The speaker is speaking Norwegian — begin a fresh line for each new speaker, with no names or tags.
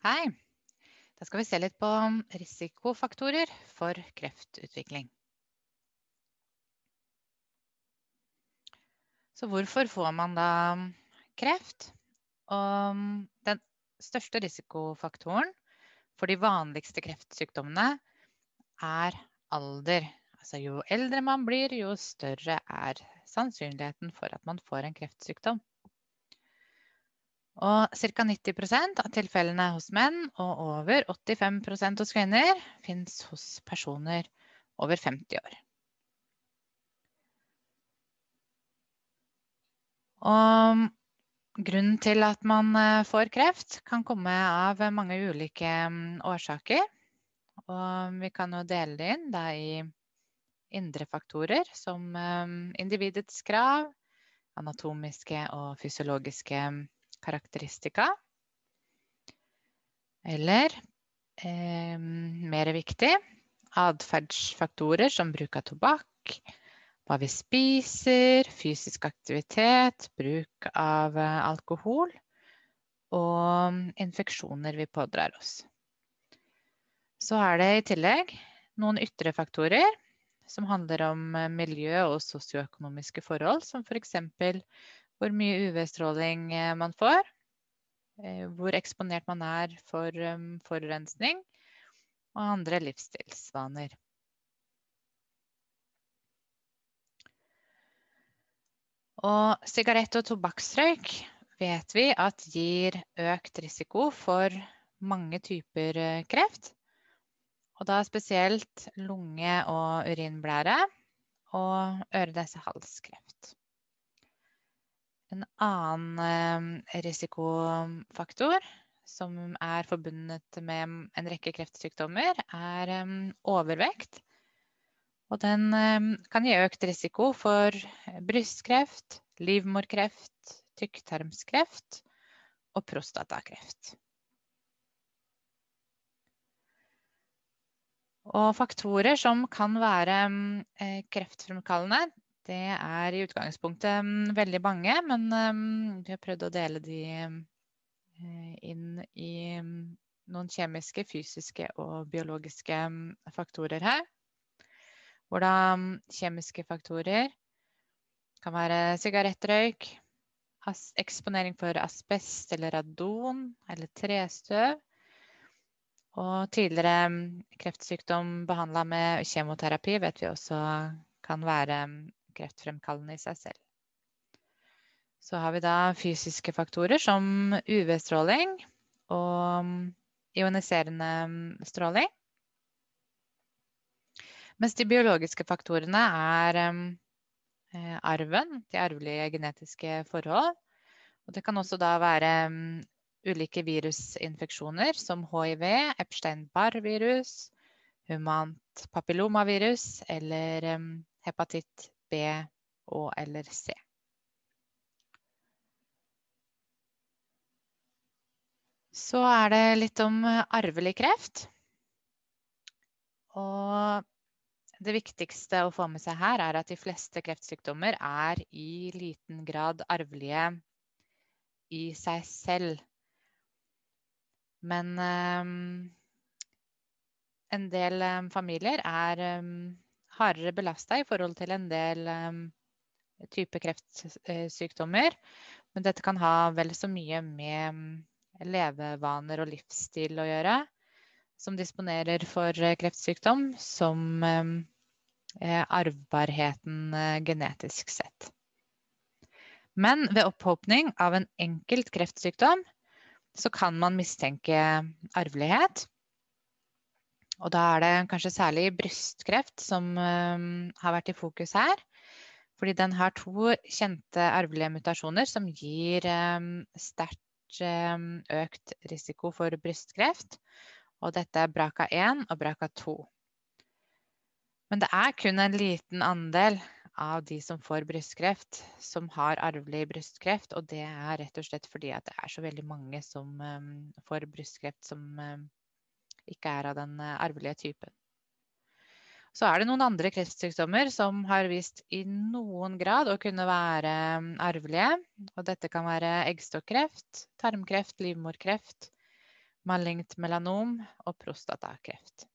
Hei. Da skal vi se litt på risikofaktorer for kreftutvikling. Så hvorfor får man da kreft? Og den største risikofaktoren for de vanligste kreftsykdommene er alder. Altså jo eldre man blir, jo større er sannsynligheten for at man får en kreftsykdom. Og ca. 90 av tilfellene hos menn og over 85 hos kvinner fins hos personer over 50 år. Og grunnen til at man eh, får kreft, kan komme av mange ulike mm, årsaker. Og vi kan jo dele det inn da, i indre faktorer som um, individets krav, anatomiske og fysiologiske karakteristika. Eller eh, mer viktig atferdsfaktorer som bruk av tobakk, hva vi spiser, fysisk aktivitet, bruk av eh, alkohol og infeksjoner vi pådrar oss. Så er det i tillegg noen ytre faktorer som handler om eh, miljø og sosioøkonomiske forhold, som f.eks. For hvor mye UV-stråling eh, man får, hvor eksponert man er for forurensning og andre livsstilsvaner. Og sigarett og tobakksrøyk vet vi at gir økt risiko for mange typer eh, kreft. Og da spesielt lunge- og urinblære og øre-nese-hals-kreft. En annen eh, risikofaktor som er forbundet med en rekke kreftsykdommer, er eh, overvekt. Og den ehm, kan gi økt risiko for brystkreft, livmorkreft, tykktarmskreft og prostatakreft. Og faktorer som kan være eh, kreftfremkallende, det er i utgangspunktet mm, veldig mange, men ehm, vi har prøvd å dele de eh, inn i mm, noen kjemiske, fysiske og biologiske mm, faktorer her. Hvor da kjemiske faktorer kan være sigarettrøyk, eksponering for asbest eller radon eller trestøv. Og tidligere kreftsykdom behandla med kjemoterapi vet vi også kan være kreftfremkallende i seg selv. Så har vi da fysiske faktorer som UV-stråling og ioniserende stråling. Mens de biologiske faktorene er eh, arven, de arvelige genetiske forhold. Og det kan også da være um, ulike virusinfeksjoner som hiv, Epstein-Barr-virus, humant papillomavirus eller um, hepatitt B og eller C. Så er det litt om arvelig kreft. Og det viktigste å få med seg her er at de fleste kreftsykdommer er i liten grad arvelige i seg selv. Men um, en del um, familier er um, hardere belasta i forhold til en del type kreftsykdommer. Men dette kan ha vel så mye med levevaner og livsstil å gjøre som disponerer for eh, kreftsykdom, som eh, arvbarheten eh, genetisk sett. Men ved opphopning av en enkelt kreftsykdom så kan man mistenke arvelighet. Og da er det kanskje særlig brystkreft som um, har vært i fokus her. Fordi den har to kjente arvelige mutasjoner som gir um, sterkt um, økt risiko for brystkreft. Og dette er BRCA1 og BRCA2. Men det er kun en liten andel av de som får brystkreft, som har arvelig brystkreft. Og det er rett og slett fordi det er så veldig mange som får brystkreft som ikke er av den uh, arvelige typen. Så er det noen andre kreftsykdommer som har vist i noen grad å kunne være um, arvelige. Og dette kan være eggstokkreft, tarmkreft, livmorkreft, malignt melanom og prostatakreft.